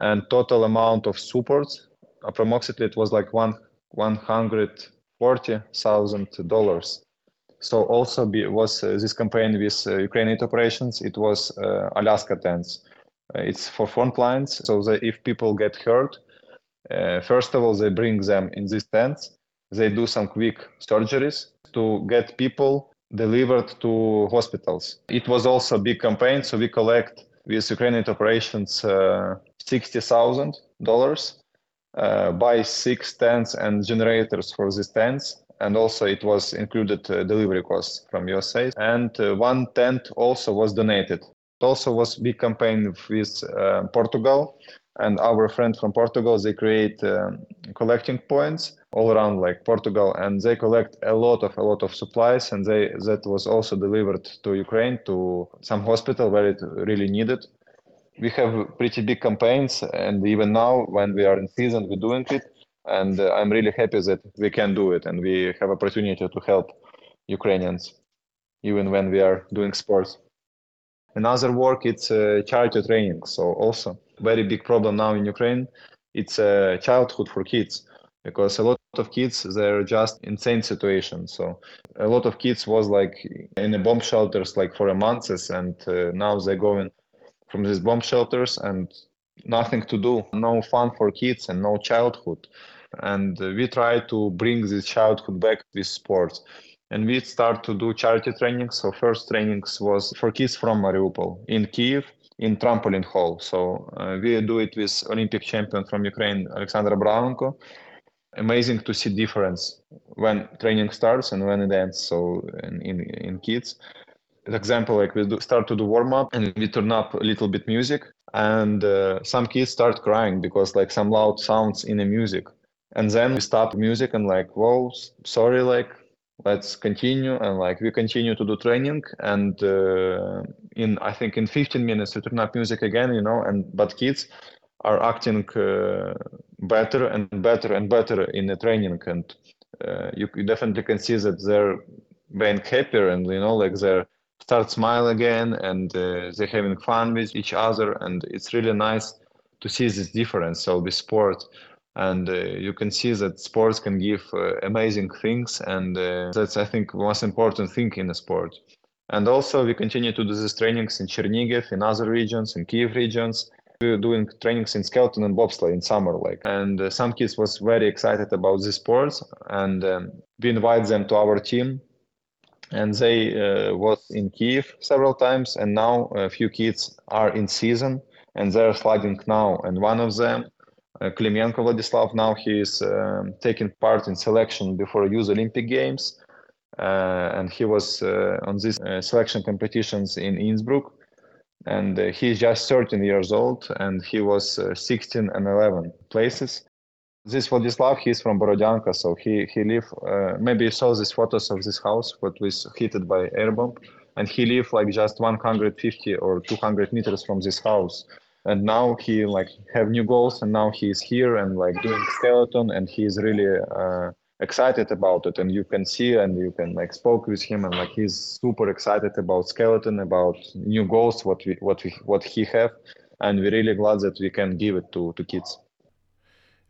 and total amount of supports approximately it was like one one hundred forty thousand dollars so also be, was uh, this campaign with uh, Ukrainian operations. It was uh, Alaska tents. Uh, it's for front lines, so that if people get hurt, uh, first of all they bring them in these tents. They do some quick surgeries to get people delivered to hospitals. It was also a big campaign, so we collect with Ukrainian operations uh, sixty thousand dollars. buy six tents and generators for these tents and also it was included uh, delivery costs from USA. And uh, one tent also was donated. Also was big campaign with uh, Portugal and our friend from Portugal. They create um, collecting points all around like Portugal, and they collect a lot of a lot of supplies, and they that was also delivered to Ukraine to some hospital where it really needed. We have pretty big campaigns, and even now when we are in season, we're doing it and uh, i'm really happy that we can do it and we have opportunity to help ukrainians even when we are doing sports another work it's uh, charity training. So also very big problem now in ukraine it's uh, childhood for kids because a lot of kids they're just insane situation. So a lot of kids was like in the bomb shelters like for a month and uh, now they're going from these bomb shelters and nothing to do no fun for kids and no childhood. And we try to bring this childhood back with sports and we start to do charity trainings so first trainings was for kids from mariupol in kiev in trampoline hall. So uh, we do it with olympic champion from ukraine alexander Abramenko. amazing to see difference when training starts and when it ends so in, in, in kids. Example like we do, start to do warm up and we turn up a little bit music. And uh, some kids start crying because like some loud sounds in the music. And then we stop music and like whoa sorry like let's continue and like we continue to do training and uh, in i think in 15 minutes we turn up music again you know and but kids are acting uh, better and better and better in the training and uh, you, you, definitely can see that they're being happier and you know like they're start smile again and uh, they're having fun with each other and it's really nice to see this difference. So the sport and uh, you can see that sports can give uh, amazing things. And uh, that's i think most important thing in a sport. And also we continue to do these trainings in Chernihiv in other regions in kiev regions. We're doing trainings in skeleton and bobsleigh in summer like. And uh, some kids was very excited about these sports. And um, we invite them to our team. And they uh, was in kiev several times. And now a few kids are in season. And they're sliding now. And one of them uh, Vladislav now he is um, taking part in selection before Youth Olympic Games, uh, and he was uh, on these uh, selection competitions in Innsbruck, and uh, is just 13 years old, and he was uh, 16 and 11 places. This Vladislav, he's from Borodyanka, so he he live. maybe you saw these photos of this house, what was hit by air bomb, and he lived like just 150 or 200 meters from this house and now he like have new goals and now he's here and like doing skeleton and he's really uh, excited about it. And you can see and you can like spoke with him and like he's super excited about skeleton about new goals what we what we what he have. And we're really glad that we can give it to to kids.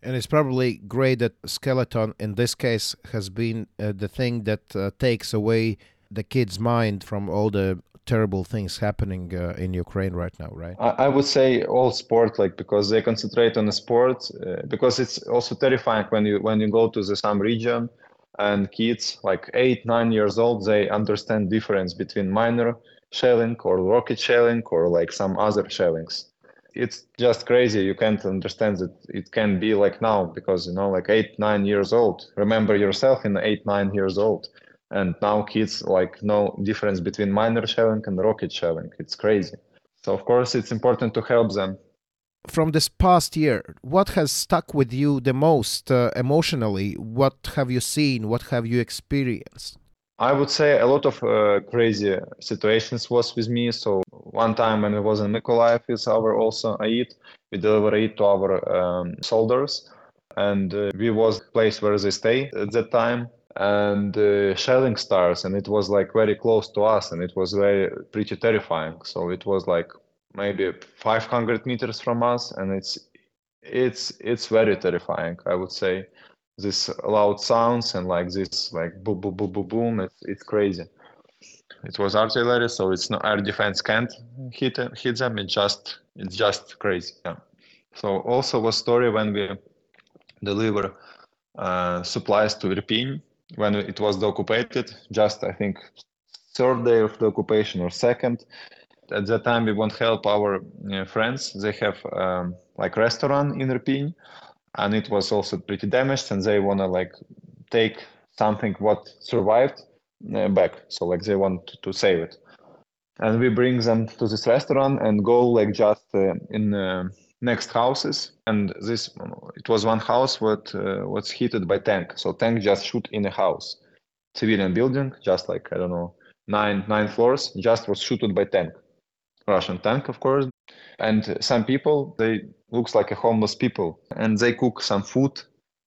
And it's probably great that skeleton in this case has been uh, the thing that uh, takes away the kid's mind from all the terrible things happening uh, in Ukraine right now, right? I, I, would say all sport, like because they concentrate on the sport, uh, because it's also terrifying when you when you go to the some region and kids like eight nine years old they understand difference between minor shelling or rocket shelling or like some other shellings. It's just crazy. You can't understand that it can be like now because you know like eight nine years old. Remember yourself in eight nine years old and now kids like know difference between miner shelling and rocket shelling. It's crazy. So of course it's important to help them. From this past year what has stuck with you the most uh, emotionally? What have you seen? What have you experienced? I would say a lot of uh, crazy situations was with me. So one time when we was in Mykolaiv with our also aid, we deliver aid to our um, soldiers, and uh, we was place where they stay at that time, and uh, shelling stars, and it was like very close to us, and it was very pretty terrifying. So it was like maybe 500 meters from us, and it's it's it's very terrifying. I would say this loud sounds and like this like boom boom boom boom boom it's, it's crazy it was artillery so it's no air defense can't hit hit them it just it's just crazy yeah so also was story when we deliver uh, supplies to Irpin when it was occupied just I think third day of the occupation or second at that time we want help our uh, friends. They have um, like restaurant in Irpin and it was also pretty damaged and they want to like take something what survived uh, back. So like they want to save it. And we bring them to this restaurant and go like just uh, in uh, next houses and this it was one house what uh, was heated by tank. So tank just shoot in a house. Civilian building just like i don't know nine nine floors just was shooted by tank. Russian tank of course. And some people they looks like a homeless people. And they cook some food.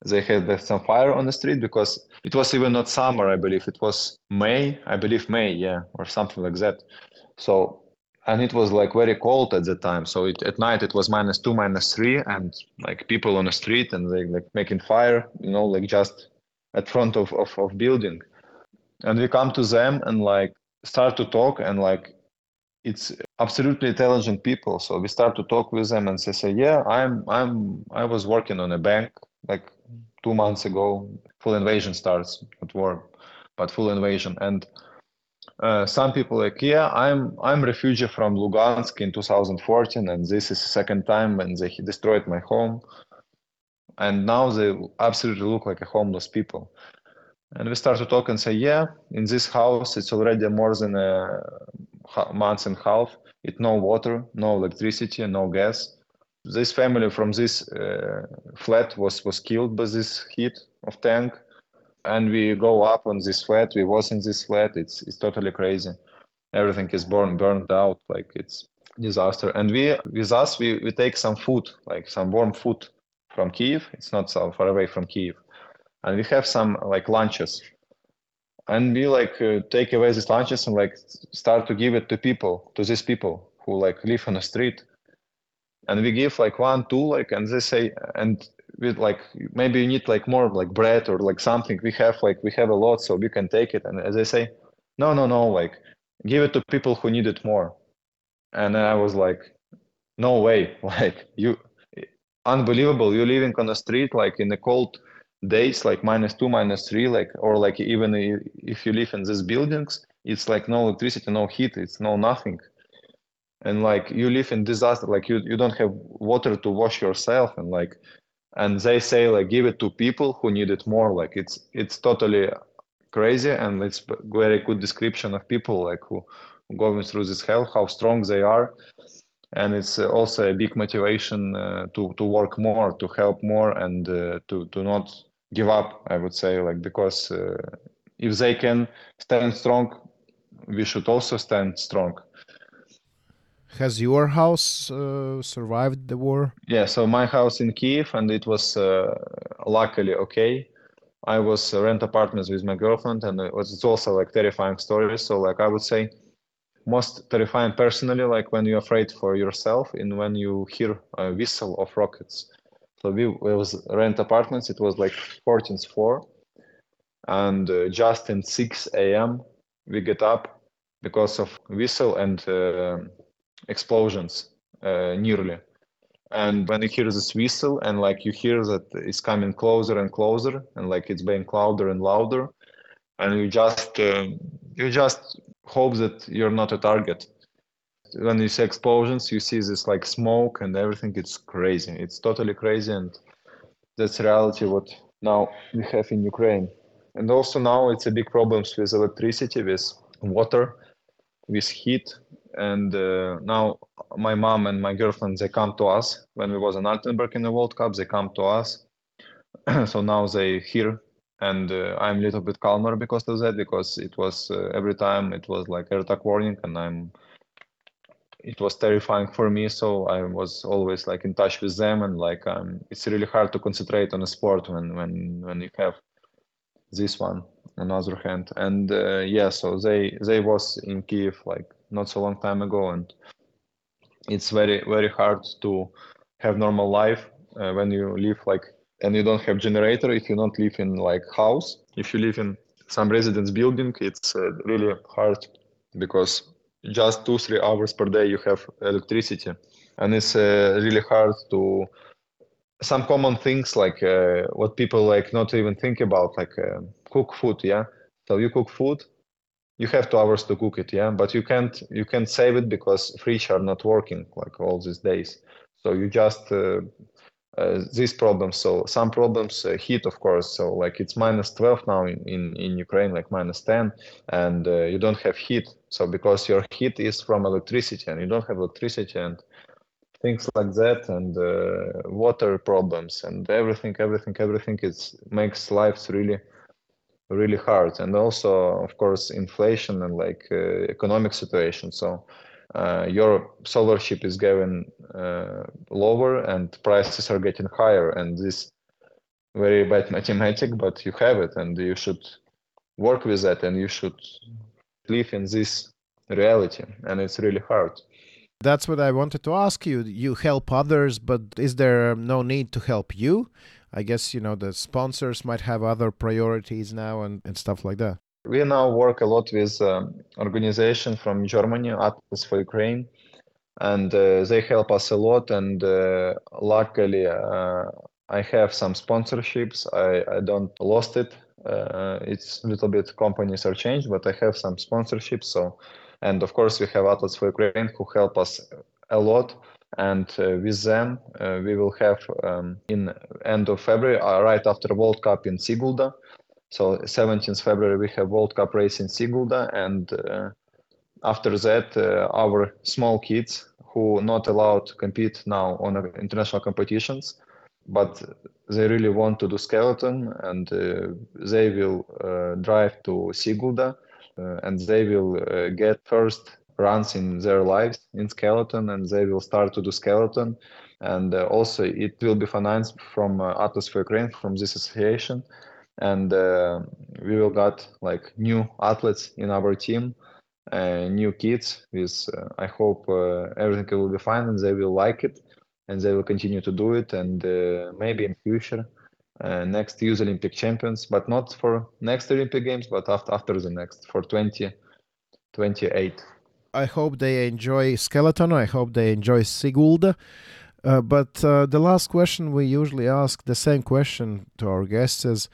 They had some fire on the street because it was even not summer i believe. It was may i believe may yeah or something like that. So and it was like very cold at the time. So it, at night it was minus two minus three and like people on the street and they like making fire you know like just at front of, of, of building. And we come to them and like start to talk and like it's absolutely intelligent people. So we start to talk with them and they say yeah i'm i'm i was working on a bank like two months ago. Full invasion starts not war but full invasion. And uh, some people like yeah i'm i'm refugee from lugansk in 2014 and this is the second time when they destroyed my home and now they absolutely look like a homeless people and we start to talk and say yeah in this house it's already more than a months and a half with no water, no electricity, no gas. This family from this uh, flat was, was killed by this heat of tank. And we go up on this flat. We was in this flat. It's it's totally crazy. Everything is burned burned out. Like it's disaster. And we with us we, we take some food, like some warm food from Kiev. It's not so far away from Kiev. And we have some like lunches and we like uh, take away these lunches and like start to give it to people to these people who like live on the street and we give like one two like and they say and with like maybe you need like more like bread or like something. We have like we have a lot so we can take it. And as i say no no no like give it to people who need it more. And i was like no way. *laughs* Like you unbelievable. You're living on the street like in the cold days like minus two minus three like or like even if you live in these buildings it's like no electricity no heat it's no nothing. And like you live in disaster like you, you don't have water to wash yourself. And like and they say like give it to people who need it more. Like it's it's totally crazy and it's very good description of people like who going through this hell how strong they are. And it's also a big motivation uh, to to work more to help more and uh, to to not give up i would say like because uh, if they can stand strong we should also stand strong has your house uh, survived the war yeah so my house in kiev and it was uh, luckily okay i was uh, rent apartments with my girlfriend and it was it's also like terrifying stories so like i would say most terrifying personally like when you're afraid for yourself and when you hear a whistle of rockets so we it was rent apartments. It was like 14th floor, and uh, just in 6 a.m. we get up because of whistle and uh, explosions uh, nearly. And when you hear this whistle and like you hear that it's coming closer and closer and like it's being louder and louder, and you just um, you just hope that you're not a target when you see explosions, you see this like smoke and everything. It's crazy. It's totally crazy, and that's reality what now we have in Ukraine. And also now it's a big problems with electricity, with water, with heat. And uh, now my mom and my girlfriend they come to us when we was in Altenberg in the World Cup. They come to us, *clears throat* so now they here and uh, I'm a little bit calmer because of that. Because it was uh, every time it was like air attack warning, and I'm it was terrifying for me. So I was always like in touch with them, and like um, it's really hard to concentrate on a sport when when when you have this one on the other hand. And uh, yeah, so they they was in Kiev like not so long time ago, and it's very very hard to have normal life uh, when you live like and you don't have generator if you don't live in like house. If you live in some residence building it's uh, really hard because just two three hours per day you have electricity. And it's uh, really hard to some common things like uh, what people like not even think about like uh, cook food yeah? So you cook food you have two hours to cook it yeah? But you can't you can't save it because fridge are not working like all these days. So you just uh, uh, these problems so some problems uh, heat of course. So like it's minus 12 now in, in, in ukraine like minus 10 and uh, you don't have heat. So because your heat is from electricity and you don't have electricity and things like that and uh, water problems and everything everything everything is makes lives really really hard. And also of course inflation and like uh, economic situation. So uh, your solar chip is getting uh, lower and prices are getting higher. And this very bad *laughs* mathematic but you have it and you should work with that and you should live in this reality. And it's really hard. That's what i wanted to ask you. You help others but is there no need to help you i guess you know the sponsors might have other priorities now and, and stuff like that we now work a lot with um, organization from Germany, Athletes for Ukraine, and uh, they help us a lot. And uh, luckily, uh, I have some sponsorships. I, I don't lost it. Uh, it's a little bit companies are changed, but I have some sponsorships. So, and of course, we have Athletes for Ukraine who help us a lot. And uh, with them, uh, we will have um, in end of February, right after World Cup in Sigulda, so 17th February we have World Cup race in Sigulda, and uh, after that uh, our small kids who not allowed to compete now on international competitions, but they really want to do skeleton, and uh, they will uh, drive to Sigulda, uh, and they will uh, get first runs in their lives in skeleton, and they will start to do skeleton. And also, it will be financed from Athletes for Ukraine, from this association. And uh, we will got like new athletes in our team uh, new kids with uh, i hope uh, everything will be fine and they will like it and they will continue to do it. And uh, maybe in future uh, next youth olympic champions but not for next olympic games but after, after the next for 2028 i hope they enjoy skeleton i hope they enjoy sigulda uh, but uh, the last question we usually ask the same question to our guests is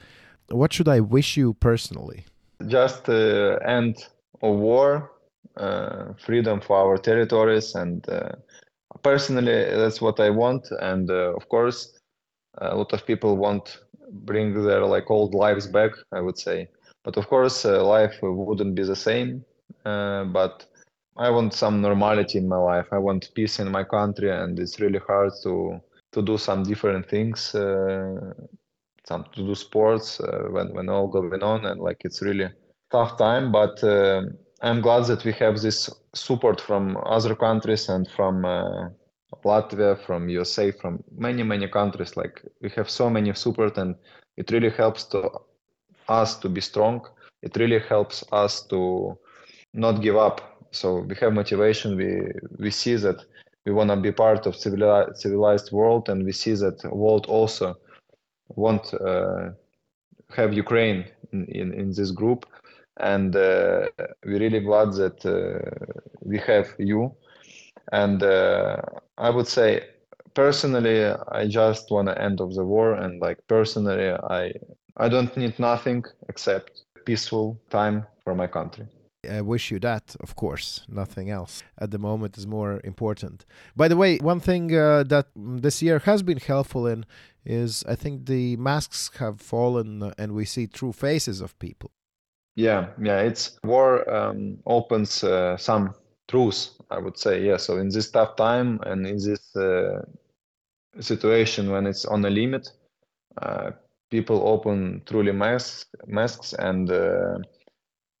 what should I wish you personally? Just uh, end of war, uh, freedom for our territories, and uh, personally, that's what I want. And uh, of course, a lot of people want bring their like old lives back. I would say, but of course, life wouldn't be the same. But I want some normality in my life. I want peace in my country, and it's really hard to to do some different things some to do sports uh, when when all going on and like it's really tough time but uh, i'm glad that we have this support from other countries and from uh, latvia from usa from many many countries like we have so many support and it really helps to us to be strong it really helps us to not give up so we have motivation we we see that we want to be part of civilized, civilized world and we see that world also won't uh, have Ukraine in, in, in, this group. And uh, we're really glad that uh, we have you. And I would say, personally, I just want to end of the war. And like personally, I I don't need nothing except peaceful time for my country. I wish you that, of course. Nothing else at the moment is more important. By the way, one thing uh, that this year has been helpful in is I think the masks have fallen and we see true faces of people. Yeah, yeah, it's war um, opens uh, some truths, I would say. Yeah, so in this tough time and in this uh, situation when it's on a limit, uh, people open truly masks, masks and uh, uh,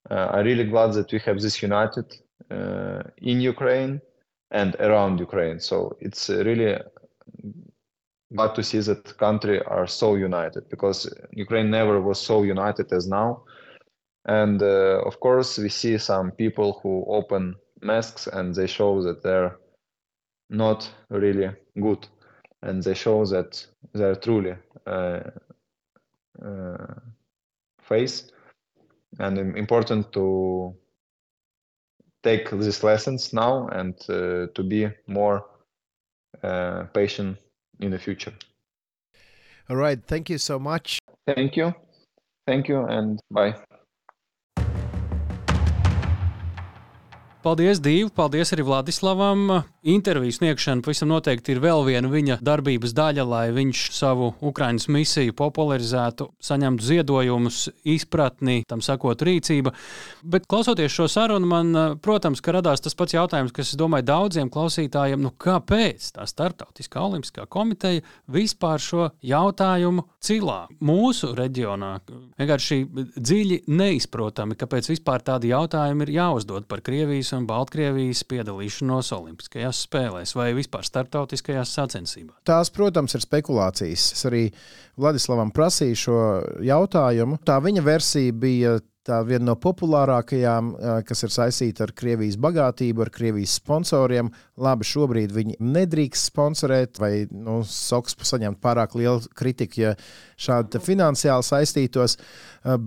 I'm really glad that we have this united uh, in Ukraine and around Ukraine. So it's really glad to see that country are so united because Ukraine never was so united as now. And uh, of course, we see some people who open masks and they show that they're not really good, and they show that they're truly uh, uh, face. And important to take these lessons now and uh, to be more uh, patient in the future. All right. Thank you so much. Thank you. Thank you and bye. Paldies, Dīva! Paldies arī Vladislavam! Interviju sniegšana pavisam noteikti ir vēl viena viņa darbības daļa, lai viņš savu Ukraiņas misiju popularizētu, saņemtu ziedojumus, izpratni, tam sakot, rīcība. Bet klausoties šo sarunu, man, protams, radās tas pats jautājums, kas, domāju, daudziem klausītājiem, nu kāpēc tā Startautiskā olimpiskā komiteja vispār šo jautājumu cilā mūsu reģionā? Vienkārši dziļi neizprotami, kāpēc vispār tādi jautājumi ir jāuzdod par Krievijas un Baltkrievijas piedalīšanos Olimpiskajās spēlēs vai vispār starptautiskajās sacensībās? Tās, protams, ir spekulācijas. Es arī Vladislavam prasīju šo jautājumu. Tā viņa versija bija tā viena no populārākajām, kas ir saistīta ar Krievijas bagātību, ar Krievijas sponsoriem. Labi, šobrīd viņi nedrīkst sponsorēt, vai nu, SOKS saņemt pārāk lielu kritiku, ja šādi finansiāli saistītos.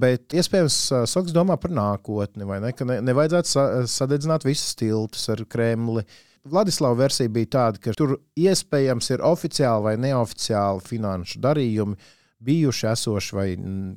Bet iespējams, SOKS domā par nākotni, vai ne? Ka ne, nevajadzētu sadedzināt visus tiltus ar Kremli. Vladislava versija bija tāda, ka tur iespējams ir oficiāli vai neoficiāli finanšu darījumi bijuši, esoši vai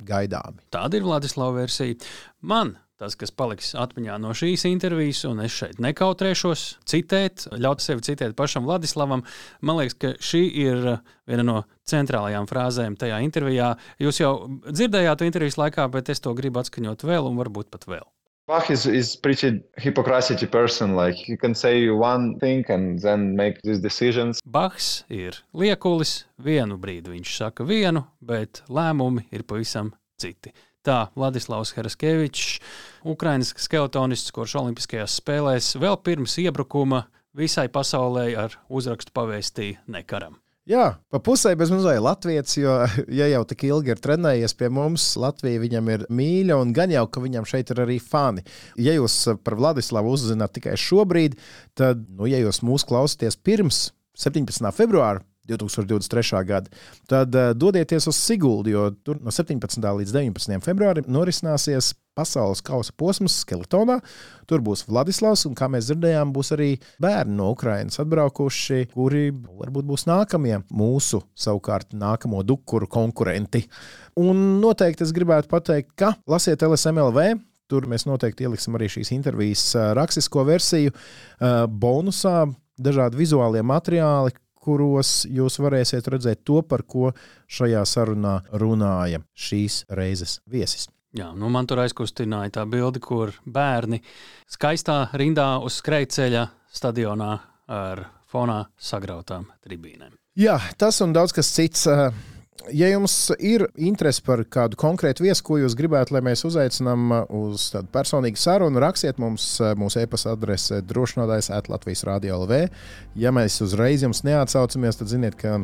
gaidāmi. Tāda ir Vladislava versija. Man tas, kas paliks atmiņā no šīs intervijas, un es šeit nekautrēšos citēt, ļaut sevi citēt pašam Vladislavam. Man liekas, ka šī ir viena no centrālajām frāzēm tajā intervijā. Jūs jau dzirdējāt to intervijas laikā, bet es to gribu atskaņot vēl un varbūt pat vēl. Bach is, is pretty hypocrisy person. Like he can say one thing and then make these decisions. Bachs ir liekulis. Vienu brīdi viņš saka vienu, bet lēmumi ir pavisam citi. Tā Vladislavs Heraskevičs, Ukraiņas skeletonists, kurš Olimpiskajās spēlēs vēl pirms iebrukuma visai pasaulē ar uzrakstu pavēstīja nekaram. Jā, pa pusē bez mazliet Latvijas, jo, *laughs* ja jau tik ilgi ir trenējies pie mums, Latvija viņam ir mīļa, un gan jau, ka viņam šeit ir arī fani. Ja jūs par Vladislavu uzzināt tikai šobrīd, tad, nu, ja jūs mūs klausāties pirms 17. februāra, 2023. gada, tad uh, dodieties uz Siguldu, jo tur no 17. līdz 19. februārim norisināsies pasaules kausa posms Skeletonā. Tur būs Vladislavs, un kā mēs dzirdējām, būs arī bērni no Ukrainas atbraukuši, kuri varbūt būs nākamie mūsu, savukārt, nākamo dukuru konkurenti. Un noteikti es gribētu pateikt, ka lasiet LSMLV. Tur mēs noteikti ieliksim arī šīs intervijas rakstisko versiju, bonusā, dažādi vizuālie materiāli, kuros jūs varēsiet redzēt to, par ko šajā sarunā runāja šīs reizes viesis. Jā, nu man tur aizkustināja tā bilde, kur bērni skaistā rindā uz skrejceļa stadionā ar fonā sagrautām tribīnēm. Jā, tas un daudz kas cits. Uh, Ja jums ir interese par kādu konkrētu viesu, ko jūs gribētu, lai mēs uzaicinām uz tādu personīgu sarunu, rakstiet mums mūsu e-pasta adrese drošinājums atlatvijas radio LV. Ja mēs uzreiz jums neatsaucamies, tad ziniet, ka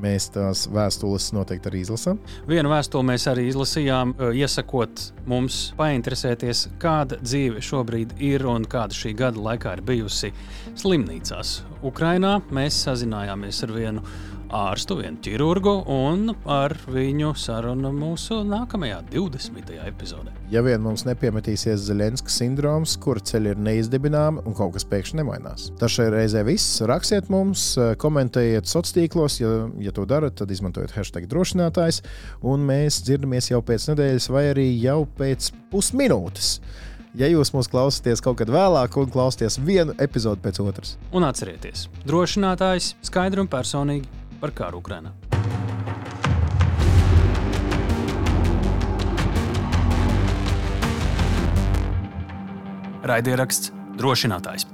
mēs tās vēstules noteikti arī izlasām. Vienu vēstuli mēs arī izlasījām, iesakot mums painteresēties, kāda dzīve šobrīd ir un kāda šī gada laikā ir bijusi slimnīcās. Ukrainā mēs sazinājāmies ar vienu ārstu, vienu ķirurgu, un ar viņu sarunu mūsu nākamajā 20. epizodē. Ja vien mums nepiemetīsies Zelenska sindroms, kur ceļi ir neizdibināmi un kaut kas pēkšņi nemainās. Tas šai reizē viss. Rakstiet mums, komentējiet sociālos tīklos, ja, ja to darat, tad izmantojiet hashtag drošinātājs, un mēs dzirdamies jau pēc nedēļas vai arī jau pēc pusminūtes. Ja jūs mūs klausāties kaut kad vēlāk, un klausāties vienu epizodi pēc otras. Un atcerieties, drošinātājs skaidri un personīgi par karu Ukrainā. Raidieraksts drošinātājs.